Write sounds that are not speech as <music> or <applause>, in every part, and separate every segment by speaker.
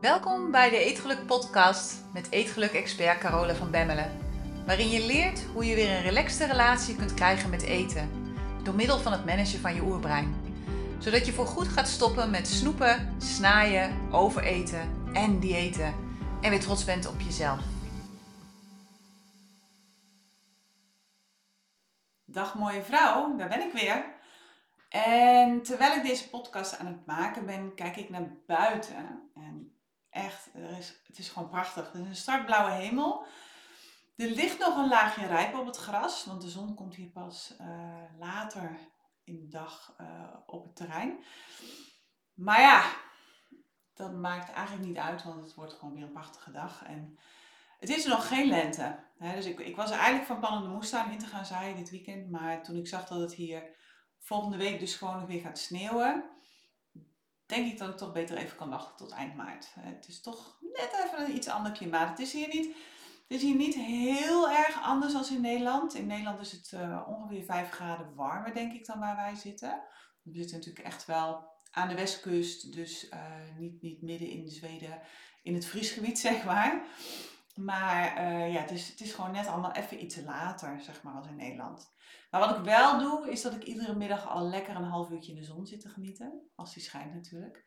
Speaker 1: Welkom bij de Eetgeluk podcast met Eetgeluk-expert Carola van Bemmelen. Waarin je leert hoe je weer een relaxte relatie kunt krijgen met eten. Door middel van het managen van je oerbrein. Zodat je voorgoed gaat stoppen met snoepen, snaaien, overeten en diëten. En weer trots bent op jezelf.
Speaker 2: Dag mooie vrouw, daar ben ik weer. En terwijl ik deze podcast aan het maken ben, kijk ik naar buiten. En echt, er is, het is gewoon prachtig. Het is een startblauwe hemel. Er ligt nog een laagje rijp op het gras, want de zon komt hier pas uh, later in de dag uh, op het terrein. Maar ja, dat maakt eigenlijk niet uit, want het wordt gewoon weer een prachtige dag. En het is nog geen lente. Hè? Dus ik, ik was er eigenlijk van plan om de moestuin in te gaan zaaien dit weekend. Maar toen ik zag dat het hier volgende week dus gewoon nog weer gaat sneeuwen, denk ik dat ik toch beter even kan wachten tot eind maart. Het is toch net even een iets ander klimaat. Het is hier niet, het is hier niet heel erg anders dan in Nederland. In Nederland is het uh, ongeveer 5 graden warmer, denk ik, dan waar wij zitten. We zitten natuurlijk echt wel aan de westkust, dus uh, niet, niet midden in Zweden, in het vriesgebied, <laughs> zeg maar. Maar ja, het is, het is gewoon net allemaal even iets later, zeg maar, als in Nederland. Maar wat ik wel doe, is dat ik iedere middag al lekker een half uurtje in de zon zit te genieten. Als die schijnt natuurlijk.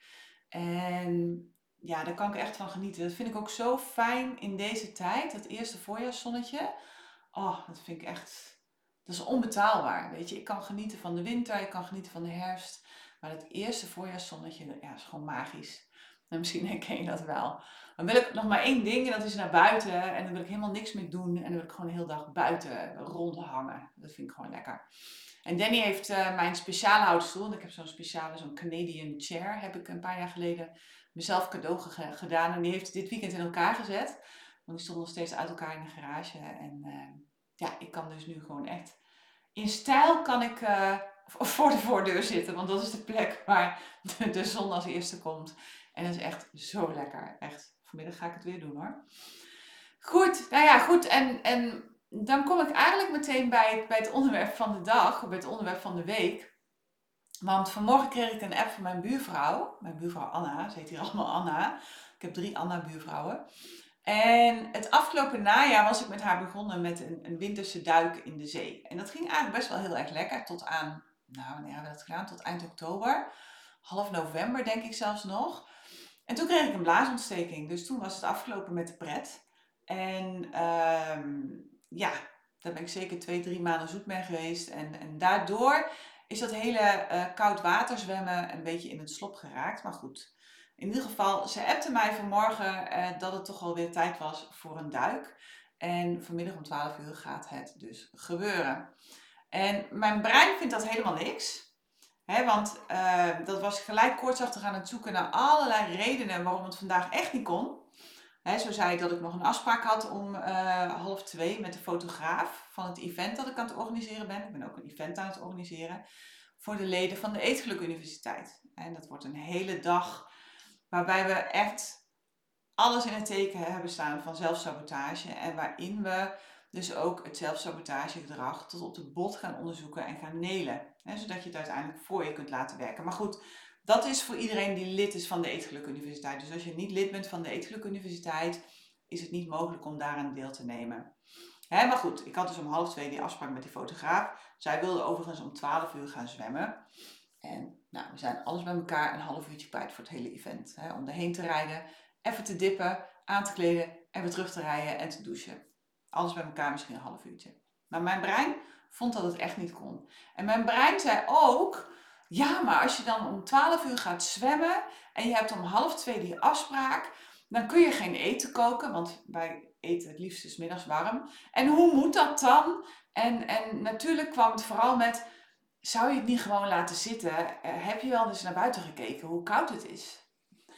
Speaker 2: En ja, daar kan ik echt van genieten. Dat vind ik ook zo fijn in deze tijd. Dat eerste voorjaarszonnetje. Oh, dat vind ik echt... Dat is onbetaalbaar, weet je. Ik kan genieten van de winter, ik kan genieten van de herfst. Maar dat eerste voorjaarszonnetje, ja, is gewoon magisch. En misschien herken je dat wel. Dan wil ik nog maar één ding en dat is naar buiten. En dan wil ik helemaal niks meer doen. En dan wil ik gewoon de hele dag buiten rondhangen. Dat vind ik gewoon lekker. En Danny heeft uh, mijn speciale houtstoel. Ik heb zo'n speciale, zo'n Canadian chair. Heb ik een paar jaar geleden mezelf cadeau gedaan. En die heeft dit weekend in elkaar gezet. Want die stond nog steeds uit elkaar in de garage. En uh, ja, ik kan dus nu gewoon echt... In stijl kan ik... Uh, voor de voordeur zitten, want dat is de plek waar de zon als eerste komt. En dat is echt zo lekker. Echt, vanmiddag ga ik het weer doen hoor. Goed, nou ja, goed. En, en dan kom ik eigenlijk meteen bij het, bij het onderwerp van de dag, bij het onderwerp van de week. Want vanmorgen kreeg ik een app van mijn buurvrouw. Mijn buurvrouw Anna, ze heet hier allemaal Anna. Ik heb drie Anna-buurvrouwen. En het afgelopen najaar was ik met haar begonnen met een, een, winterse duik in de zee. En dat ging eigenlijk best wel heel erg lekker. Tot aan, nou wanneer hebben we dat gedaan? Tot eind oktober. Half november denk ik zelfs nog. En toen kreeg ik een blaasontsteking. Dus toen was het afgelopen met de pret. En um, ja, daar ben ik zeker twee, drie maanden zoet mee geweest. En, en daardoor is dat hele uh, koud water zwemmen een beetje in het slop geraakt. Maar goed, in ieder geval, ze appte mij vanmorgen uh, dat het toch alweer tijd was voor een duik. En vanmiddag om 12 uur gaat het dus gebeuren. En mijn brein vindt dat helemaal niks. Want uh, dat was gelijk kortsachtig aan het zoeken naar allerlei redenen waarom het vandaag echt niet kon. Zo zei ik dat ik nog een afspraak had om uh, half twee met de fotograaf van het event dat ik aan het organiseren ben. Ik ben ook een event aan het organiseren voor de leden van de Eetgeluk Universiteit. En dat wordt een hele dag waarbij we echt alles in het teken hebben staan van zelfsabotage. En waarin we dus ook het zelfsabotagegedrag tot op de bot gaan onderzoeken en gaan nelen. Hè, zodat je het uiteindelijk voor je kunt laten werken. Maar goed, dat is voor iedereen die lid is van de Eetgeluk Universiteit. Dus als je niet lid bent van de Eetgeluk Universiteit, is het niet mogelijk om daaraan deel te nemen. Hè, maar goed, ik had dus om half twee die afspraak met die fotograaf. Zij wilde overigens om 12 uur gaan zwemmen. En nou, we zijn alles bij elkaar een half uurtje kwijt voor het hele event. Hè, om erheen te rijden, even te dippen, aan te kleden en weer terug te rijden en te douchen. Alles bij elkaar misschien een half uurtje. Maar mijn brein vond dat het echt niet kon. En mijn brein zei ook, ja, maar als je dan om 12 uur gaat zwemmen en je hebt om half twee die afspraak, dan kun je geen eten koken, want wij eten het liefst dus middags warm. En hoe moet dat dan? En, en natuurlijk kwam het vooral met, zou je het niet gewoon laten zitten? Eh, heb je wel eens naar buiten gekeken hoe koud het is?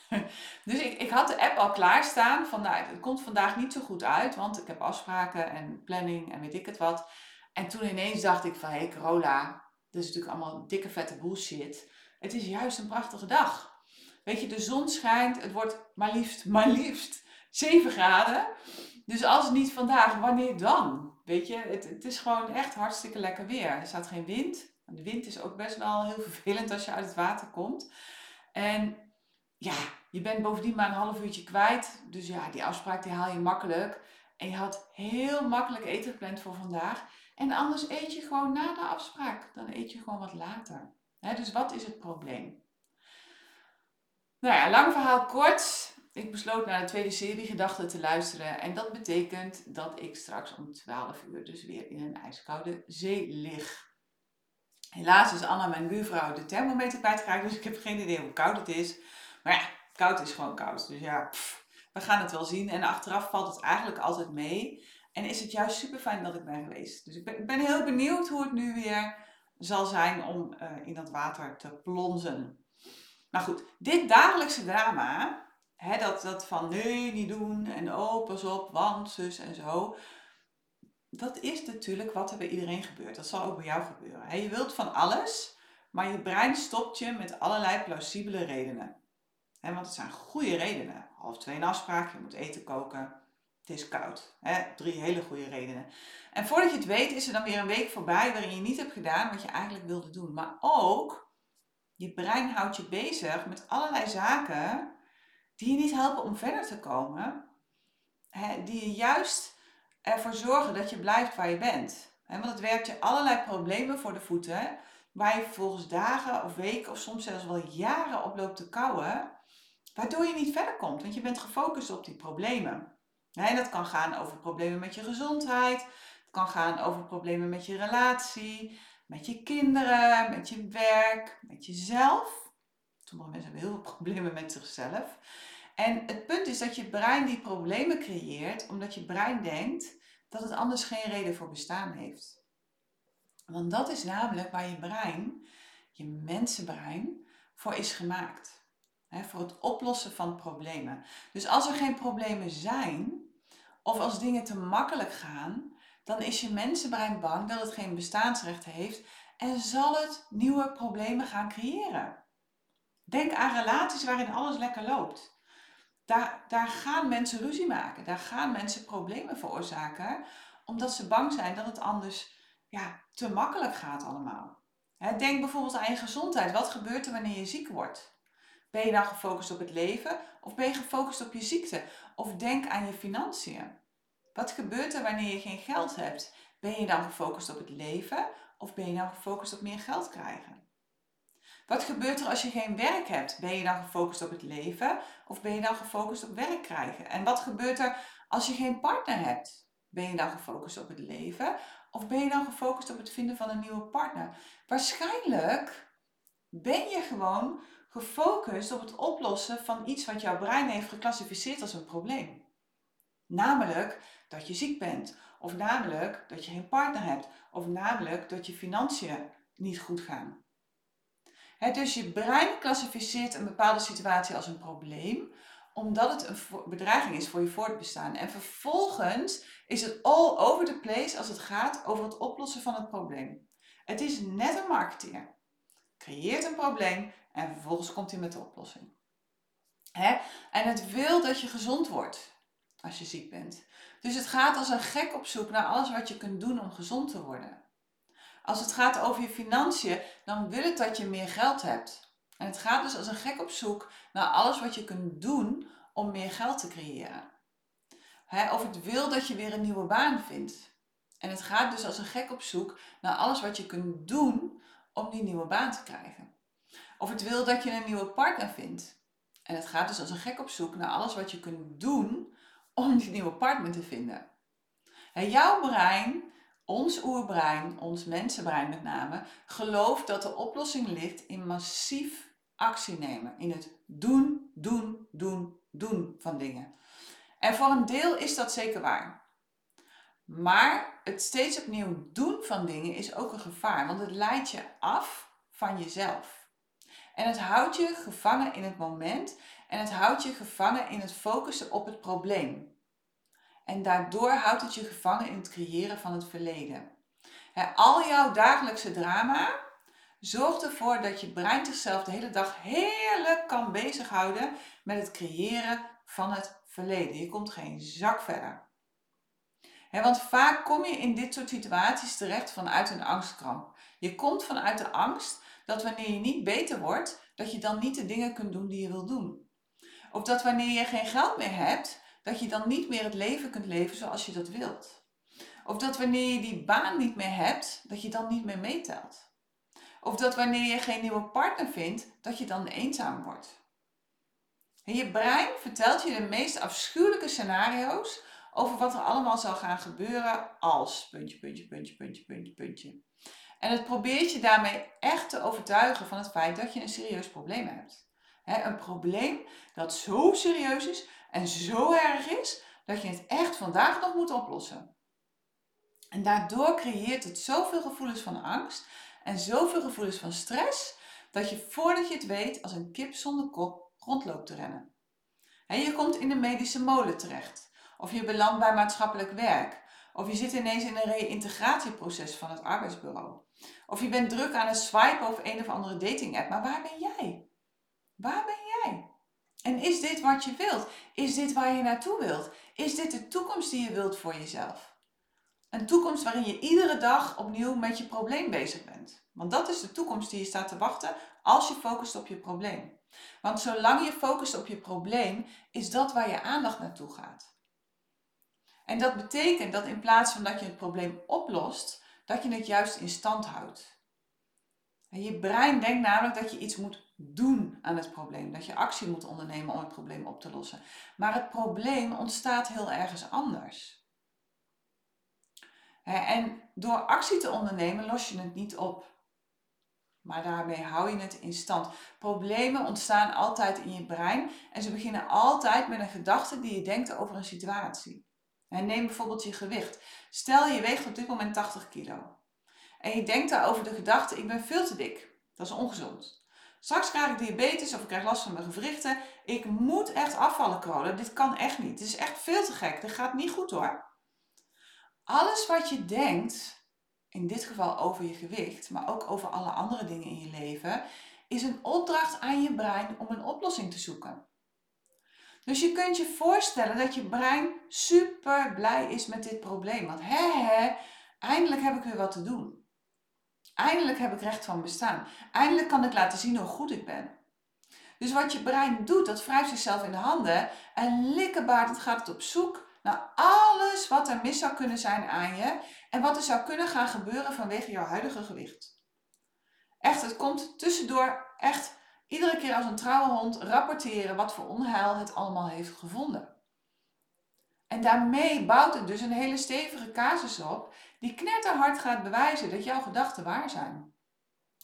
Speaker 2: <laughs> dus ik, ik had de app al klaarstaan van, nou, het komt vandaag niet zo goed uit, want ik heb afspraken en planning en weet ik het wat. En toen ineens dacht ik van, hé hey, Corolla, dat is natuurlijk allemaal dikke vette bullshit. Het is juist een prachtige dag. Weet je, de zon schijnt, het wordt maar liefst, <laughs> maar liefst 7 graden. Dus als niet vandaag, wanneer dan? Weet je, het, het is gewoon echt hartstikke lekker weer. Er staat geen wind. De wind is ook best wel heel vervelend als je uit het water komt. En ja, je bent bovendien maar een half uurtje kwijt. Dus ja, die afspraak die haal je makkelijk. En je had heel makkelijk eten gepland voor vandaag. En anders eet je gewoon na de afspraak. Dan eet je gewoon wat later. dus wat is het probleem? Nou ja, lang verhaal kort. Ik besloot naar de tweede serie gedachten te luisteren. En dat betekent dat ik straks om 12 uur dus weer in een ijskoude zee lig. Helaas is Anna, mijn buurvrouw, de thermometer kwijtgeraakt. Dus ik heb geen idee hoe koud het is. Maar ja, koud is gewoon koud. Dus ja, we gaan het wel zien. En achteraf valt het eigenlijk altijd mee. En is het juist super fijn dat ik ben geweest. Dus ik ben, heel benieuwd hoe het nu weer zal zijn om uh, in dat water te plonzen. Maar goed, dit dagelijkse drama, hè, dat, dat van nee, niet doen en oh, pas op, want zus en zo. Dat is natuurlijk wat er bij iedereen gebeurt. Dat zal ook bij jou gebeuren. Je wilt van alles, maar je brein stopt je met allerlei plausibele redenen. Want het zijn goede redenen. Half twee een afspraak, je moet eten koken, het is koud. Drie hele goede redenen. En voordat je het weet is er dan weer een week voorbij waarin je niet hebt gedaan wat je eigenlijk wilde doen. Maar ook, je brein houdt je bezig met allerlei zaken die je niet helpen om verder te komen. Die je juist ervoor zorgen dat je blijft waar je bent. Want het werpt je allerlei problemen voor de voeten, waar je vervolgens dagen of weken of soms zelfs wel jaren op loopt te kouwen, waardoor je niet verder komt, want je bent gefocust op die problemen. En dat kan gaan over problemen met je gezondheid, het kan gaan over problemen met je relatie, met je kinderen, met je werk, met jezelf. Sommige mensen hebben heel veel <laughs> problemen met zichzelf. En het punt is dat je brein die problemen creëert, omdat je brein denkt dat het anders geen reden voor bestaan heeft. Want dat is namelijk waar je brein, je mensenbrein, voor is gemaakt. Voor het oplossen van problemen. Dus als er geen problemen zijn, of als dingen te makkelijk gaan, dan is je mensenbrein bang dat het geen bestaansrecht heeft en zal het nieuwe problemen gaan creëren. Denk aan relaties waarin alles lekker loopt. Daar, daar gaan mensen ruzie maken. Daar gaan mensen problemen veroorzaken. Omdat ze bang zijn dat het anders ja, te makkelijk gaat allemaal. denk bijvoorbeeld aan je gezondheid. Wat gebeurt er wanneer je ziek wordt? Ben je dan gefocust op het leven of ben je gefocust op je ziekte? Of denk aan je financiën. Wat gebeurt er wanneer je geen geld hebt? Ben je dan gefocust op het leven of ben je dan gefocust op meer geld krijgen? Wat gebeurt er als je geen werk hebt? Ben je dan gefocust op het leven of ben je dan gefocust op werk krijgen? En wat gebeurt er als je geen partner hebt? Ben je dan gefocust op het leven of ben je dan gefocust op het vinden van een nieuwe partner? Waarschijnlijk ben je gewoon gefocust op het oplossen van iets wat jouw brein heeft geclassificeerd als een probleem. Namelijk dat je ziek bent, of namelijk dat je geen partner hebt, of namelijk dat je financiën niet goed gaan dus je brein klassificeert een bepaalde situatie als een probleem, omdat het een bedreiging is voor je voortbestaan. En vervolgens is het all over the place als het gaat over het oplossen van het probleem. Het is net een marketeer. Creëert een probleem en vervolgens komt hij met de oplossing. En het wil dat je gezond wordt als je ziek bent. Dus het gaat als een gek op zoek naar alles wat je kunt doen om gezond te worden. Als het gaat over je financiën, dan wil het dat je meer geld hebt. En het gaat dus als een gek op zoek naar alles wat je kunt doen om meer geld te creëren. of het wil dat je weer een nieuwe baan vindt. En het gaat dus als een gek op zoek naar alles wat je kunt doen om die nieuwe baan te krijgen. Of het wil dat je een nieuwe partner vindt. En het gaat dus als een gek op zoek naar alles wat je kunt doen om die nieuwe partner te vinden. jouw brein ons oerbrein, ons mensenbrein met name, gelooft dat de oplossing ligt in massief actie nemen. In het doen, doen, doen, doen van dingen. En voor een deel is dat zeker waar. Maar het steeds opnieuw doen van dingen is ook een gevaar, want het leidt je af van jezelf. En het houdt je gevangen in het moment en het houdt je gevangen in het focussen op het probleem. En daardoor houdt het je gevangen in het creëren van het verleden. al jouw dagelijkse drama zorgt ervoor dat je brein zichzelf de hele dag heerlijk kan bezighouden met het creëren van het verleden. Je komt geen zak verder. want vaak kom je in dit soort situaties terecht vanuit een angstkramp. Je komt vanuit de angst dat wanneer je niet beter wordt, dat je dan niet de dingen kunt doen die je wil doen. Of dat wanneer je geen geld meer hebt, dat je dan niet meer het leven kunt leven zoals je dat wilt. Of dat wanneer je die baan niet meer hebt, dat je dan niet meer meetelt. Of dat wanneer je geen nieuwe partner vindt, dat je dan eenzaam wordt. En je brein vertelt je de meest afschuwelijke scenario's over wat er allemaal zal gaan gebeuren als puntje, puntje, puntje, puntje, puntje, puntje. En het probeert je daarmee echt te overtuigen van het feit dat je een serieus probleem hebt. een probleem dat zo serieus is en zo erg is dat je het echt vandaag nog moet oplossen. En daardoor creëert het zoveel gevoelens van angst en zoveel gevoelens van stress dat je voordat je het weet als een kip zonder kop rondloopt te rennen. En je komt in de medische molen terecht. Of je belandt bij maatschappelijk werk. Of je zit ineens in een reïntegratieproces van het arbeidsbureau. Of je bent druk aan het swipen of een of andere dating app. Maar waar ben jij? Waar ben jij? En is dit wat je wilt? Is dit waar je naartoe wilt? Is dit de toekomst die je wilt voor jezelf? Een toekomst waarin je iedere dag opnieuw met je probleem bezig bent. Want dat is de toekomst die je staat te wachten als je focust op je probleem. Want zolang je focust op je probleem, is dat waar je aandacht naartoe gaat. En dat betekent dat in plaats van dat je het probleem oplost, dat je het juist in stand houdt. En je brein denkt namelijk dat je iets moet doen aan het probleem, dat je actie moet ondernemen om het probleem op te lossen. Maar het probleem ontstaat heel ergens anders. En door actie te ondernemen los je het niet op. Maar daarmee hou je het in stand. Problemen ontstaan altijd in je brein en ze beginnen altijd met een gedachte die je denkt over een situatie. En neem bijvoorbeeld je gewicht. Stel je weegt op dit moment 80 kilo. En je denkt daarover de gedachte, ik ben veel te dik. Dat is ongezond. Straks krijg ik diabetes of ik krijg last van mijn gewrichten. Ik moet echt afvallen, Carola. Dit kan echt niet. Het is echt veel te gek. Dit gaat niet goed hoor. Alles wat je denkt, in dit geval over je gewicht, maar ook over alle andere dingen in je leven, is een opdracht aan je brein om een oplossing te zoeken. Dus je kunt je voorstellen dat je brein super blij is met dit probleem. Want hè, hè, eindelijk heb ik weer wat te doen. Eindelijk heb ik recht van bestaan. Eindelijk kan ik laten zien hoe goed ik ben. Dus wat je brein doet, dat wrijft zichzelf in de handen en likkenbaard gaat het op zoek naar alles wat er mis zou kunnen zijn aan je en wat er zou kunnen gaan gebeuren vanwege jouw huidige gewicht. Echt, het komt tussendoor echt iedere keer als een trouwe hond rapporteren wat voor onheil het allemaal heeft gevonden. En daarmee bouwt het dus een hele stevige casus op die knetterhard gaat bewijzen dat jouw gedachten waar zijn.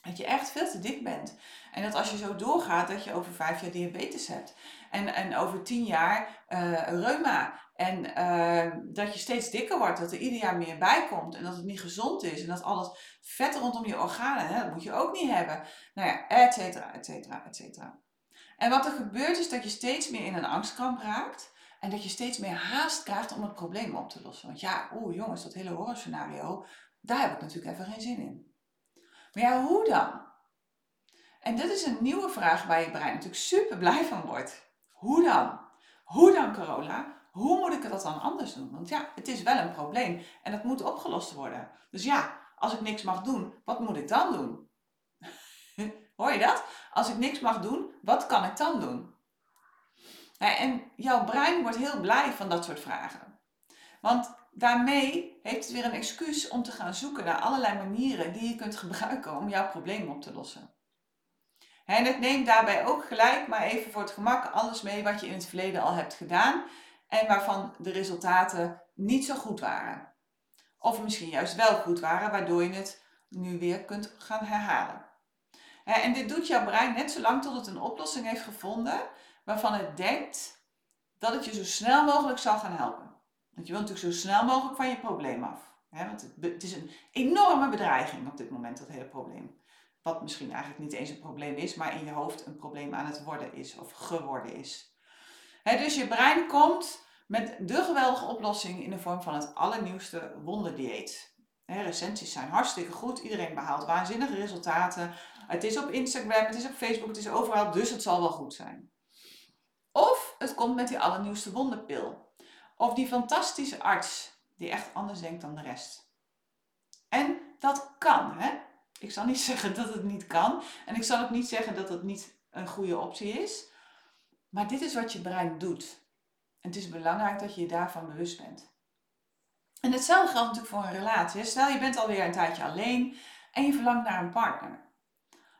Speaker 2: Dat je echt veel te dik bent. En dat als je zo doorgaat, dat je over vijf jaar diabetes hebt. En, en over tien jaar uh, reuma. En uh, dat je steeds dikker wordt, dat er ieder jaar meer bij komt. En dat het niet gezond is. En dat alles vet rondom je organen, hè, dat moet je ook niet hebben. Nou ja, et cetera, et cetera, et cetera. En wat er gebeurt is dat je steeds meer in een angstkramp raakt. En dat je steeds meer haast krijgt om het probleem op te lossen. Want ja, oeh jongens, dat hele horrorscenario, daar heb ik natuurlijk even geen zin in. Maar ja, hoe dan? En dit is een nieuwe vraag waar je brein natuurlijk super blij van wordt. Hoe dan? Hoe dan, Carola? Hoe moet ik dat dan anders doen? Want ja, het is wel een probleem en dat moet opgelost worden. Dus ja, als ik niks mag doen, wat moet ik dan doen? <laughs> Hoor je dat? Als ik niks mag doen, wat kan ik dan doen? En jouw brein wordt heel blij van dat soort vragen. Want daarmee heeft het weer een excuus om te gaan zoeken naar allerlei manieren die je kunt gebruiken om jouw probleem op te lossen. En het neemt daarbij ook gelijk maar even voor het gemak alles mee wat je in het verleden al hebt gedaan en waarvan de resultaten niet zo goed waren. Of misschien juist wel goed waren, waardoor je het nu weer kunt gaan herhalen. En dit doet jouw brein net zo lang tot het een oplossing heeft gevonden waarvan het denkt dat het je zo snel mogelijk zal gaan helpen. Want je wilt natuurlijk zo snel mogelijk van je probleem af. want het, is een enorme bedreiging op dit moment, dat hele probleem. Wat misschien eigenlijk niet eens een probleem is, maar in je hoofd een probleem aan het worden is of geworden is. Dus je brein komt met de geweldige oplossing in de vorm van het allernieuwste wonderdieet. recensies zijn hartstikke goed, iedereen behaalt waanzinnige resultaten. Het is op Instagram, het is op Facebook, het is overal, dus het zal wel goed zijn. Of het komt met die allernieuwste wonderpil. Of die fantastische arts die echt anders denkt dan de rest. En dat kan, hè? Ik zal niet <laughs> zeggen dat het niet kan. En ik zal ook niet zeggen dat het niet een goede optie is. Maar dit is wat je brein doet. En het is belangrijk dat je je daarvan bewust bent. En hetzelfde geldt natuurlijk voor een relatie. Stel je bent alweer een tijdje alleen en je verlangt naar een partner.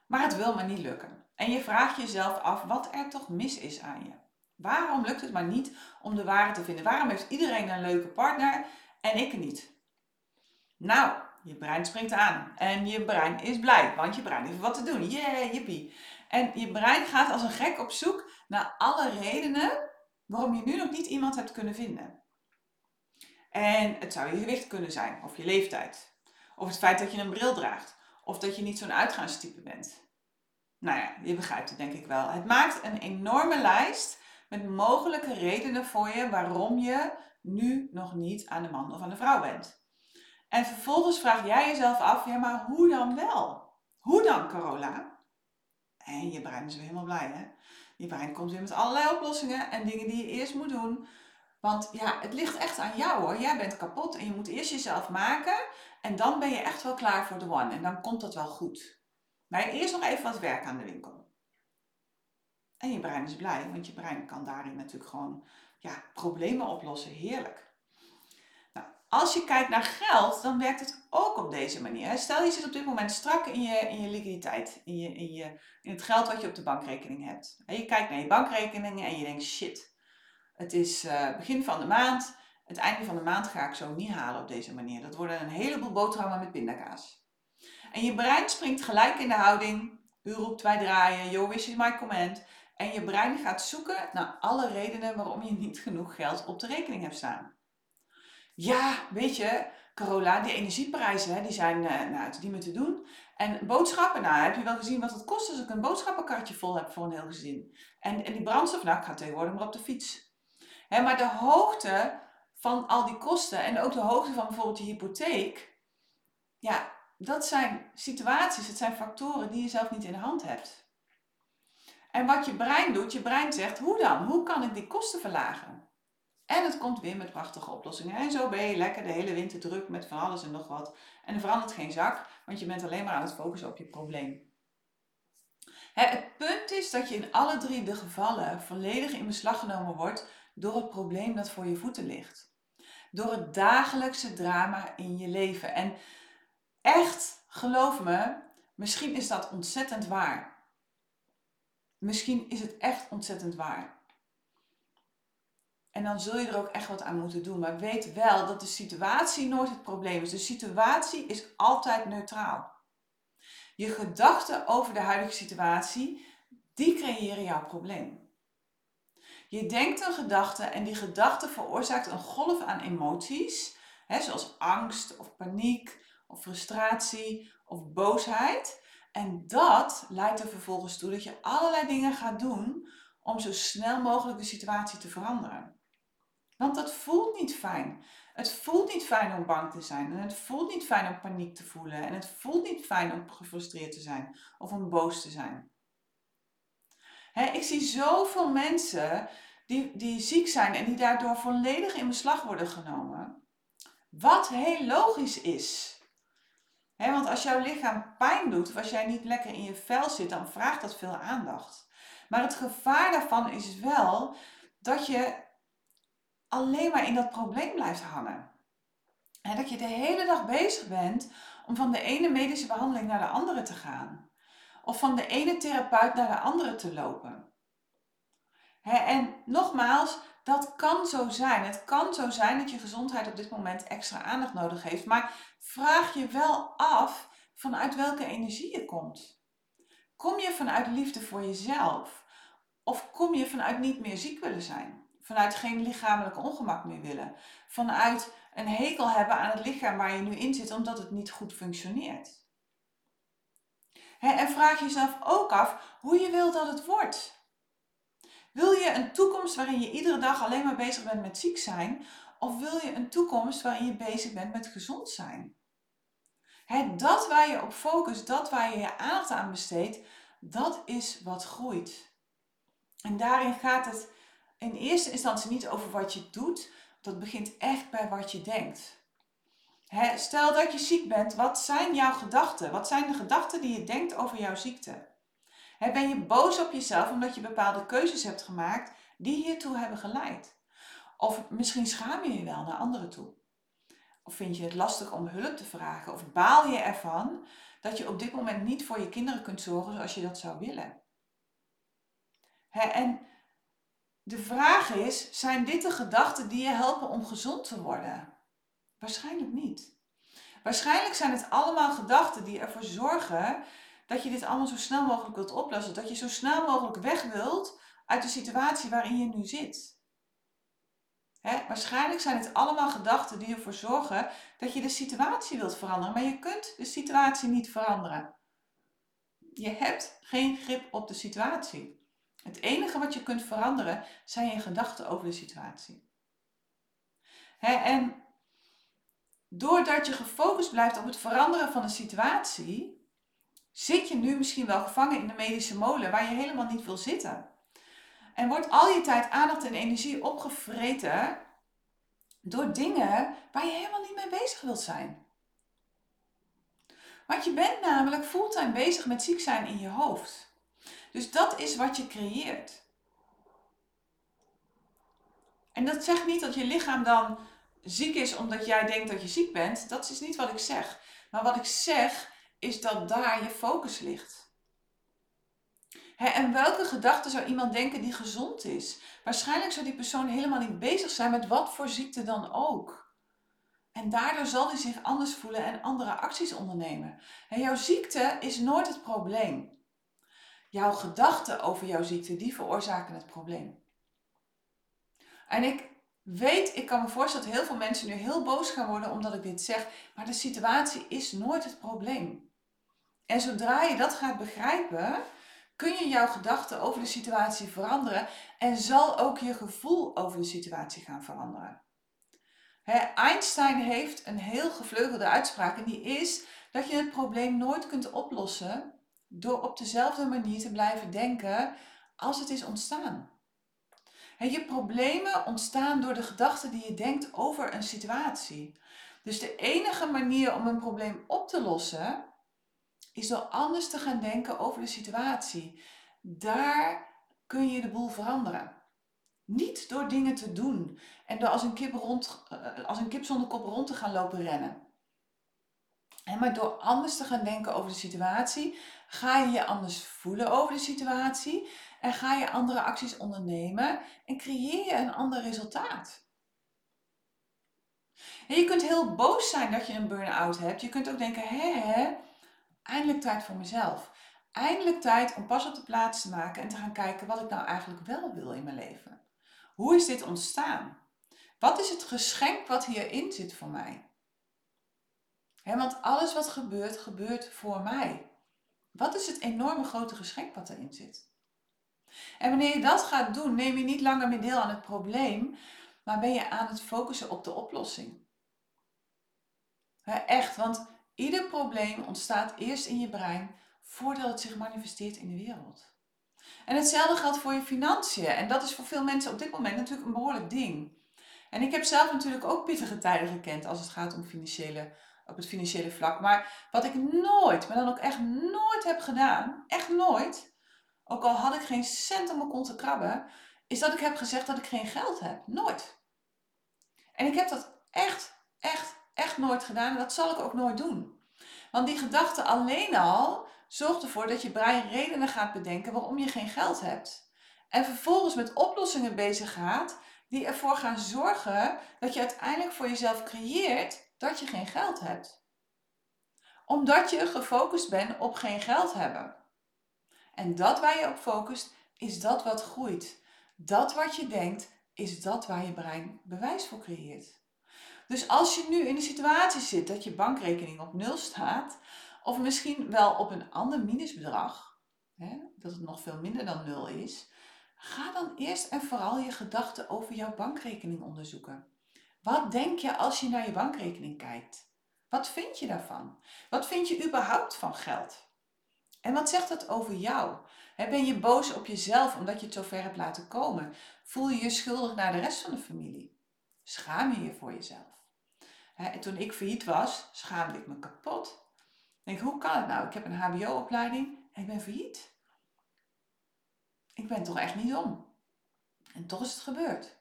Speaker 2: Maar het wil maar niet lukken. En je vraagt jezelf af wat er toch mis is aan je. Waarom lukt het maar niet om de ware te vinden? Waarom heeft iedereen een leuke partner en ik niet? Nou, je brein springt aan en je brein is blij, want je brein heeft wat te doen. Yeah, yippie. En je brein gaat als een gek op zoek naar alle redenen waarom je nu nog niet iemand hebt kunnen vinden. En het zou je gewicht kunnen zijn, of je leeftijd, of het feit dat je een bril draagt, of dat je niet zo'n uitgaanstype bent. Nou ja, je begrijpt het denk ik wel. Het maakt een enorme lijst met mogelijke redenen voor je waarom je nu nog niet aan de man of aan de vrouw bent. En vervolgens vraag jij jezelf af, ja maar hoe dan wel? Hoe dan Carola? En je brein is weer helemaal blij hè? Je brein komt weer met allerlei oplossingen en dingen die je eerst moet doen. Want ja, het ligt echt aan jou hoor. Jij bent kapot en je moet eerst jezelf maken. En dan ben je echt wel klaar voor de one. En dan komt dat wel goed. Maar eerst nog even wat werk aan de winkel. En je brein is blij, want je brein kan daarin natuurlijk gewoon ja, problemen oplossen. Heerlijk. Als je kijkt naar geld, dan werkt het ook op deze manier. Stel je zit op dit moment strak in je, in je liquiditeit, in, je, in, je, in het geld wat je op de bankrekening hebt. En je kijkt naar je bankrekeningen en je denkt, shit, het is uh, begin van de maand. Het einde van de maand ga ik zo niet halen op deze manier. Dat worden een heleboel boterhammen met pindakaas. En je brein springt gelijk in de houding. U roept wij draaien, yo wish is my command. En je brein gaat zoeken naar alle redenen waarom je niet <laughs> genoeg geld op de rekening hebt staan. Ja, weet je, Carola, die energieprijzen die zijn uh, nou, die moeten doen. En boodschappen, nou, heb je wel gezien wat het kost als ik een boodschappenkartje vol heb voor een heel gezin. En, en die brandstof, nou, ik ga tegenwoordig maar op de fiets. Maar de hoogte van al die kosten en ook de hoogte van bijvoorbeeld je hypotheek, ja, dat zijn situaties, het zijn factoren die je zelf niet in de hand hebt. En wat je brein doet, je brein zegt, hoe dan? Hoe kan ik die kosten verlagen? En het komt weer met prachtige oplossingen. En zo ben je lekker de hele winter druk met van alles en nog wat. En er verandert geen zak, want je bent alleen maar aan het focussen op je probleem. Het punt is dat je in alle drie de gevallen volledig in beslag genomen wordt door het probleem dat voor je voeten ligt. Door het dagelijkse drama in je leven. En echt, geloof me, misschien is dat ontzettend waar. Misschien is het echt ontzettend waar. En dan zul je er ook echt wat aan moeten doen. Maar weet wel dat de situatie nooit het probleem is. De situatie is altijd neutraal. Je gedachten over de huidige situatie, die creëren jouw probleem. Je denkt een gedachte en die gedachte veroorzaakt een golf aan emoties, hè, zoals angst of paniek of frustratie of boosheid. En dat leidt er vervolgens toe dat je allerlei dingen gaat doen om zo snel mogelijk de situatie te veranderen. Want dat voelt niet fijn. Het voelt niet fijn om bang te zijn. En het voelt niet fijn om paniek te voelen. En het voelt niet fijn om gefrustreerd te zijn of om boos te zijn. ik zie zoveel mensen die, die ziek zijn en die daardoor volledig in beslag worden genomen. Wat heel logisch is. want als jouw lichaam pijn doet of als jij niet lekker in je vel zit, dan vraagt dat veel aandacht. Maar het gevaar daarvan is wel dat je alleen maar in dat probleem blijft hangen. En dat je de hele dag bezig bent om van de ene medische behandeling naar de andere te gaan. Of van de ene therapeut naar de andere te lopen. en nogmaals, dat kan zo zijn. Het kan zo zijn dat je gezondheid op dit moment extra aandacht nodig heeft. Maar vraag je wel af vanuit welke energie je komt. Kom je vanuit liefde voor jezelf? Of kom je vanuit niet meer ziek willen zijn? Vanuit geen lichamelijk ongemak meer willen. Vanuit een hekel hebben aan het lichaam waar je nu in zit omdat het niet goed functioneert. en vraag jezelf ook af hoe je wil dat het wordt. Wil je een toekomst waarin je iedere dag alleen maar bezig bent met ziek zijn? Of wil je een toekomst waarin je bezig bent met gezond zijn? dat waar je op focust, dat waar je je aandacht aan besteedt, dat is wat groeit. En daarin gaat het in eerste instantie niet over wat je doet. Dat begint echt bij wat je denkt. stel dat je ziek bent, wat zijn jouw gedachten? Wat zijn de gedachten die je denkt over jouw ziekte? ben je boos op jezelf omdat je bepaalde keuzes hebt gemaakt die hiertoe hebben geleid? Of misschien schaam je je wel naar anderen toe? Of vind je het lastig om hulp te vragen? Of baal je ervan dat je op dit moment niet voor je kinderen kunt zorgen zoals je dat zou willen? en de vraag is, zijn dit de gedachten die je helpen om gezond te worden? Waarschijnlijk niet. Waarschijnlijk zijn het allemaal gedachten die ervoor zorgen dat je dit allemaal zo snel mogelijk wilt oplossen. Dat je zo snel mogelijk weg wilt uit de situatie waarin je nu zit. waarschijnlijk zijn het allemaal gedachten die ervoor zorgen dat je de situatie wilt veranderen. Maar je kunt de situatie niet veranderen. Je hebt geen grip op de situatie. Het enige wat je kunt veranderen zijn je gedachten over de situatie. en doordat je gefocust blijft op het veranderen van de situatie, zit je nu misschien wel gevangen in de medische molen waar je helemaal niet wil zitten. En wordt al je tijd, aandacht en energie opgevreten door dingen waar je helemaal niet mee bezig wilt zijn. Want je bent namelijk fulltime bezig met ziek zijn in je hoofd. Dus dat is wat je creëert. En dat zegt niet dat je lichaam dan ziek is omdat jij denkt dat je ziek bent. Dat is niet wat ik zeg. Maar wat ik zeg is dat daar je focus ligt. en welke gedachte zou iemand denken die gezond is? Waarschijnlijk zou die persoon helemaal niet bezig zijn met wat voor ziekte dan ook. En daardoor zal hij zich anders voelen en andere acties ondernemen. jouw ziekte is nooit het probleem. Jouw gedachten over jouw ziekte, die veroorzaken het probleem. En ik weet, ik kan me voorstellen dat heel veel mensen nu heel boos gaan worden omdat ik dit zeg, maar de situatie is nooit het probleem. En zodra je dat gaat begrijpen, kun je jouw gedachten over de situatie veranderen en zal ook je gevoel over de situatie gaan veranderen. Einstein heeft een heel gevleugelde uitspraak en die is dat je het probleem nooit kunt oplossen door op dezelfde manier te blijven denken als het is ontstaan. je problemen ontstaan door de gedachten die je denkt over een situatie. Dus de enige manier om een probleem op te lossen is door anders te gaan denken over de situatie. Daar kun je de boel veranderen. Niet door dingen te doen en door als een kip, rond, eh, als een kip zonder kop rond te gaan lopen rennen. En maar door anders te gaan denken over de situatie, ga je je anders voelen over de situatie en ga je andere acties ondernemen en creëer je een ander resultaat. En je kunt heel boos zijn dat je een burn-out hebt. Je kunt ook denken, hé, hé, eindelijk tijd voor mezelf. Eindelijk tijd om pas op de plaats te maken en te gaan kijken wat ik nou eigenlijk wel wil in mijn leven. Hoe is dit ontstaan? Wat is het geschenk wat hierin zit voor mij? want alles wat gebeurt, gebeurt voor mij. Wat is het enorme grote geschenk wat erin zit? En wanneer je dat gaat doen, neem je niet langer meer deel aan het probleem, maar ben je aan het focussen op de oplossing. echt, want ieder probleem ontstaat eerst in je brein voordat het zich manifesteert in de wereld. En hetzelfde geldt voor je financiën. En dat is voor veel mensen op dit moment natuurlijk een behoorlijk ding. En ik heb zelf natuurlijk ook pittige tijden gekend als het gaat om financiële op het financiële vlak. Maar wat ik nooit, maar dan ook echt nooit heb gedaan, echt nooit, ook al had ik geen cent om mijn kont te krabben, is dat ik heb gezegd dat ik geen geld heb. Nooit. En ik heb dat echt, echt, echt nooit gedaan en dat zal ik ook nooit doen. Want die gedachte alleen al zorgt ervoor dat je brein redenen gaat bedenken waarom je geen geld hebt. En vervolgens met oplossingen bezig gaat die ervoor gaan zorgen dat je uiteindelijk voor jezelf creëert dat je geen geld hebt. Omdat je gefocust bent op geen geld hebben. En dat waar je op focust, is dat wat groeit. Dat wat je denkt, is dat waar je brein bewijs voor creëert. Dus als je nu in de situatie zit dat je bankrekening op nul staat, of misschien wel op een ander minusbedrag, hè, dat het nog veel minder dan nul is, ga dan eerst en vooral je gedachten over jouw bankrekening onderzoeken. Wat denk je als je naar je bankrekening kijkt? Wat vind je daarvan? Wat vind je überhaupt van geld? En wat zegt dat over jou? Ben je boos op jezelf omdat je het zo ver hebt laten komen? Voel je je schuldig naar de rest van de familie? Schaam je je voor jezelf? en toen ik failliet was, schaamde ik me kapot. Denk, hoe kan het nou? Ik heb een HBO-opleiding en ik ben failliet. Ik ben toch echt niet om. En toch is het gebeurd.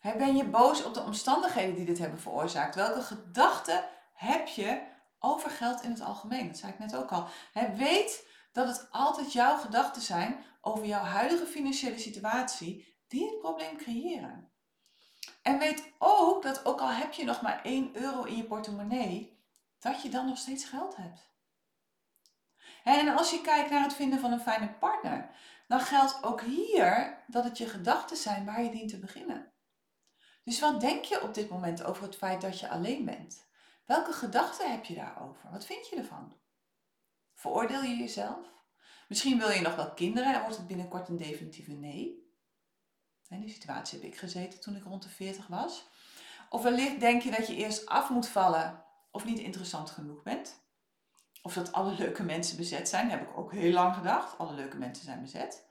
Speaker 2: Ben je boos op de omstandigheden die dit hebben veroorzaakt? Welke gedachten heb je over geld in het algemeen? Dat zei ik net ook al. weet dat het altijd jouw gedachten zijn over jouw huidige financiële situatie die het probleem creëren. En weet ook dat ook al heb je nog maar 1 euro in je portemonnee, dat je dan nog steeds geld hebt. En als je kijkt naar het vinden van een fijne partner, dan geldt ook hier dat het je gedachten zijn waar je dient te beginnen. Dus wat denk je op dit moment over het feit dat je alleen bent? Welke gedachten heb je daarover? Wat vind je ervan? Veroordeel je jezelf? Misschien wil je nog wel kinderen en wordt het binnenkort een definitieve nee. In die situatie heb ik gezeten toen ik rond de 40 was. Of wellicht denk je dat je eerst af moet vallen of niet interessant genoeg bent. Of dat alle leuke mensen bezet zijn, heb ik ook heel lang gedacht. Alle leuke mensen zijn bezet.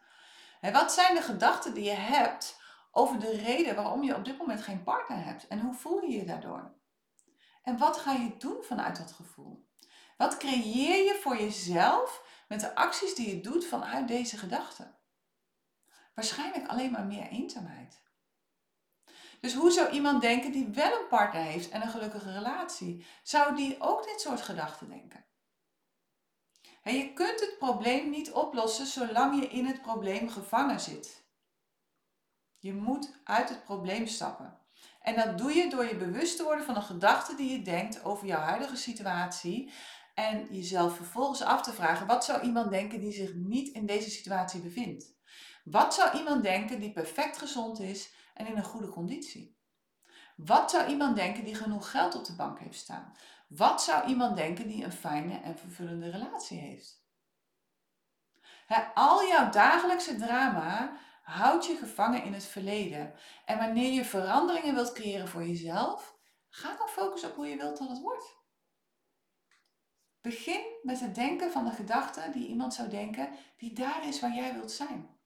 Speaker 2: wat zijn de gedachten die je hebt over de reden waarom je op dit moment geen partner hebt? En hoe voel je je daardoor? En wat ga je doen vanuit dat gevoel? Wat creëer je voor jezelf met de acties die je doet vanuit deze gedachten? Waarschijnlijk alleen maar meer eenzaamheid. Dus hoe zou iemand denken die wel een partner heeft en een gelukkige relatie? Zou die ook dit soort gedachten denken? En je kunt het probleem niet oplossen zolang je in het probleem gevangen zit. Je moet uit het probleem stappen. En dat doe je door je bewust te worden van de gedachten die je denkt over jouw huidige situatie. En jezelf vervolgens af te vragen: wat zou iemand denken die zich niet in deze situatie bevindt? Wat zou iemand denken die perfect gezond is en in een goede conditie? Wat zou iemand denken die genoeg geld op de bank heeft staan? Wat zou iemand denken die een fijne en vervullende relatie heeft? al jouw dagelijkse drama houdt je gevangen in het verleden. En wanneer je veranderingen wilt creëren voor jezelf, ga dan focussen op hoe je wilt dat het wordt. Begin met het denken van de gedachte die iemand zou denken, die daar is waar jij wilt zijn.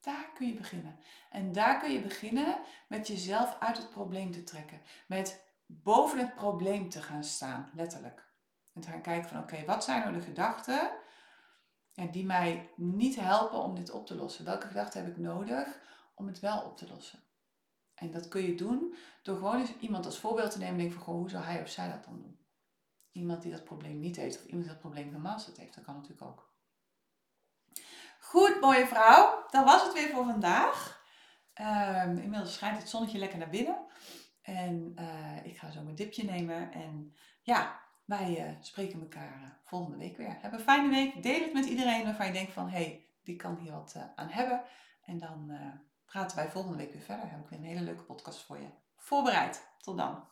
Speaker 2: Daar kun je beginnen. En daar kun je beginnen met jezelf uit het probleem te trekken. Met boven het probleem te gaan staan, letterlijk. En te gaan kijken van oké, wat zijn nou de gedachten die mij niet helpen om dit op te lossen? Welke gedachten heb ik nodig om het wel op te lossen? En dat kun je doen door gewoon eens iemand als voorbeeld te nemen en denken van hoe zou hij of zij dat dan doen? Iemand die dat probleem niet heeft of iemand die dat probleem gemasterd heeft, dat kan natuurlijk ook. Goed, mooie vrouw. Dat was het weer voor vandaag. Um, inmiddels schijnt het zonnetje lekker naar binnen. En uh, ik ga zo mijn dipje nemen. En ja, wij uh, spreken elkaar uh, volgende week weer. Heb een fijne week. Deel het met iedereen waarvan je denkt van... hé, hey, die kan hier wat aan hebben. En dan praten wij volgende week weer verder. Heb ik weer een hele leuke podcast voor je voorbereid. Tot dan.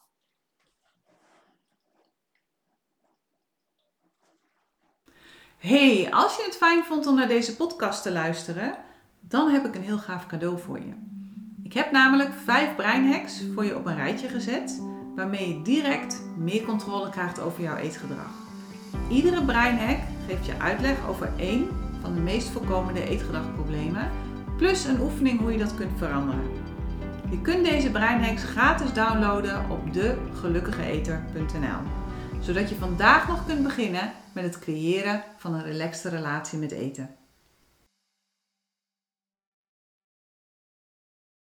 Speaker 2: Hey, als je het fijn vond om naar deze podcast te luisteren, dan heb ik een heel gaaf cadeau voor je. Ik heb namelijk vijf breinhacks voor je op een rijtje gezet, waarmee je direct meer controle krijgt over jouw eetgedrag. Iedere breinhack geeft je uitleg over één van de meest voorkomende eetgedragproblemen, plus een oefening hoe je dat kunt veranderen. Je kunt deze breinhacks gratis downloaden op degelukkigeeter.nl zodat je vandaag nog kunt beginnen met het creëren van een relaxte relatie met eten.